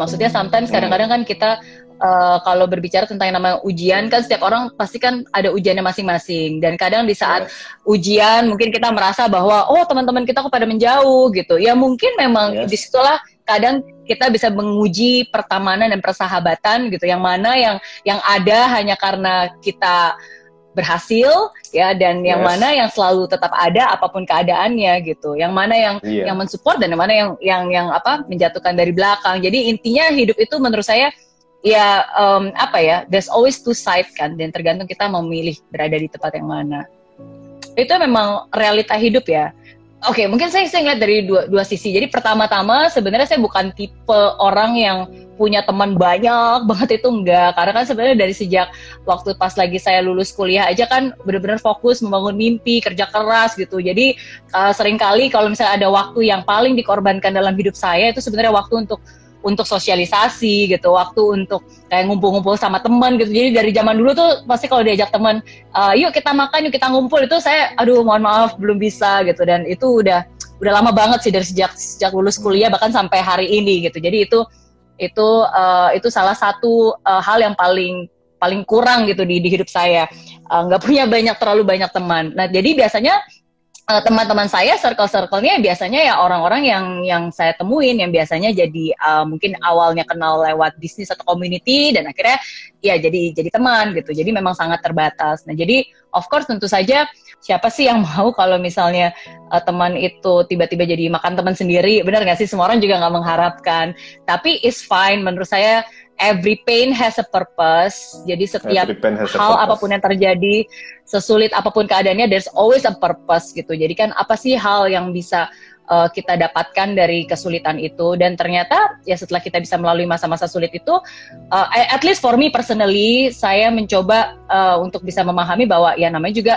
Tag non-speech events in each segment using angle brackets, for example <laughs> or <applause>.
Maksudnya sometimes kadang-kadang kan kita uh, kalau berbicara tentang yang namanya ujian kan setiap orang pasti kan ada ujiannya masing-masing dan kadang di saat yes. ujian mungkin kita merasa bahwa oh teman-teman kita kok pada menjauh gitu. Ya mungkin memang yes. di situlah kadang kita bisa menguji pertemanan dan persahabatan gitu yang mana yang yang ada hanya karena kita berhasil ya dan yes. yang mana yang selalu tetap ada apa pun keadaannya gitu. Yang mana yang yeah. yang mensupport dan yang mana yang yang yang apa menjatuhkan dari belakang. Jadi intinya hidup itu menurut saya ya um, apa ya there's always two sides kan dan tergantung kita memilih berada di tempat yang mana. Itu memang realita hidup ya. Oke okay, mungkin saya saya ngeliat dari dua dua sisi. Jadi pertama-tama sebenarnya saya bukan tipe orang yang punya teman banyak <laughs> banget itu enggak karena kan sebenarnya dari sejak waktu pas lagi saya lulus kuliah aja kan benar-benar fokus membangun mimpi kerja keras gitu jadi uh, sering kali kalau misalnya ada waktu yang paling dikorbankan dalam hidup saya itu sebenarnya waktu untuk untuk sosialisasi gitu, waktu untuk kayak ngumpul-ngumpul sama teman gitu. Jadi dari zaman dulu tuh pasti kalau diajak teman, uh, yuk kita makan, yuk kita ngumpul itu saya, aduh mohon maaf belum bisa gitu. Dan itu udah udah lama banget sih dari sejak sejak lulus kuliah bahkan sampai hari ini gitu. Jadi itu itu uh, itu salah satu uh, hal yang paling paling kurang gitu di, di hidup saya nggak uh, punya banyak terlalu banyak teman. Nah jadi biasanya uh, teman-teman saya circle-circle-nya biasanya ya orang-orang yang yang saya temuin yang biasanya jadi uh, mungkin awalnya kenal lewat bisnis atau community dan akhirnya ya jadi jadi teman gitu. Jadi memang sangat terbatas. Nah, jadi of course tentu saja siapa sih yang <laughs> mau kalau misalnya uh, teman itu tiba-tiba jadi makan teman sendiri? Benar nggak sih? Semua orang juga nggak mengharapkan. Tapi is fine menurut saya every pain has a purpose. Jadi setiap hal apa pun yang terjadi, sesulit apa pun keadaannya, there's always a purpose gitu. Jadi kan apa sih hal yang bisa uh, kita dapatkan dari kesulitan itu? Dan ternyata ya setelah kita bisa melalui masa-masa sulit itu, uh, at least for me personally, saya mencoba uh, untuk bisa memahami bahwa ya namanya juga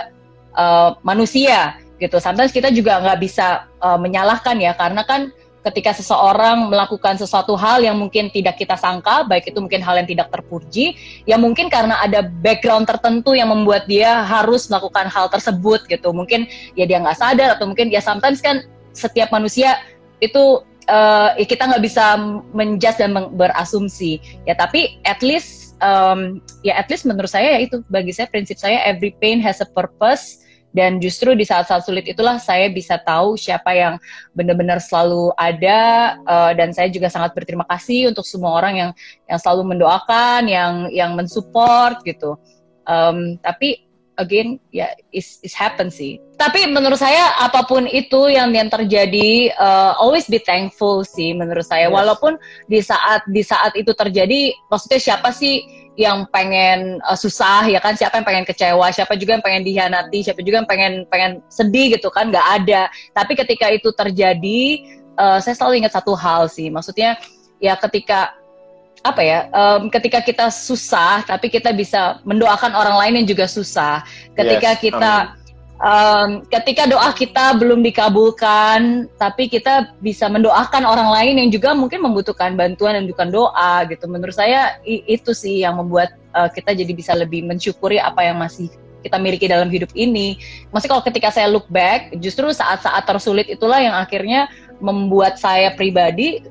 uh, manusia gitu. Sometimes kita juga nggak bisa uh, menyalahkan ya, karena kan ketika seseorang melakukan sesuatu hal yang mungkin tidak kita sangka, baik itu mungkin hal yang tidak terpuji, ya mungkin karena ada background tertentu yang membuat dia harus melakukan hal tersebut gitu. Mungkin ya dia nggak sadar atau mungkin ya sometimes kan setiap manusia itu uh, kita nggak bisa menjudge dan berasumsi. Ya tapi at least um, ya at least menurut saya ya itu bagi saya prinsip saya every pain has a purpose. Dan justru di saat-saat sulit itulah saya bisa tahu siapa yang benar-benar selalu ada uh, dan saya juga sangat berterima kasih untuk semua orang yang yang selalu mendoakan yang yang mensupport gitu. Um, tapi again ya yeah, is is happen sih. Tapi menurut saya apa pun itu yang yang terjadi uh, always be thankful sih menurut saya. Yes. walaupun di saat di saat itu terjadi maksudnya siapa sih yang pengen uh, susah ya kan? Siapa yang pengen kecewa? Siapa juga yang pengen dihianati siapa juga yang pengen pengen sedih gitu kan? Nggak ada. Tapi ketika itu terjadi uh, saya selalu ingat satu hal sih. Maksudnya ya ketika apa ya um, ketika kita susah tapi kita bisa mendoakan orang lain yang juga susah ketika yes, kita um, ketika doa kita belum dikabulkan, tapi kita bisa mendoakan orang lain yang juga mungkin membutuhkan bantuan dan bukan doa gitu. Menurut saya itu sih yang membuat uh, kita jadi bisa lebih mensyukuri apa yang masih kita miliki dalam hidup ini. Masih kalau ketika saya look back, justru saat-saat tersulit itulah yang akhirnya membuat saya pribadi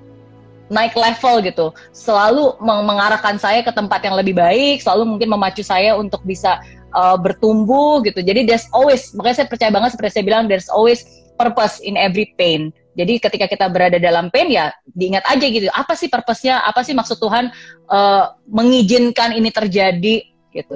naik level gitu, selalu mengarahkan saya ke tempat yang lebih baik, selalu mungkin memacu saya untuk bisa uh, bertumbuh gitu. Jadi there's always, makanya saya percaya banget seperti saya bilang, there's always purpose in every pain. Jadi ketika kita berada dalam pain ya diingat aja gitu, apa sih purpose-nya, apa sih maksud Tuhan uh, mengizinkan ini terjadi gitu.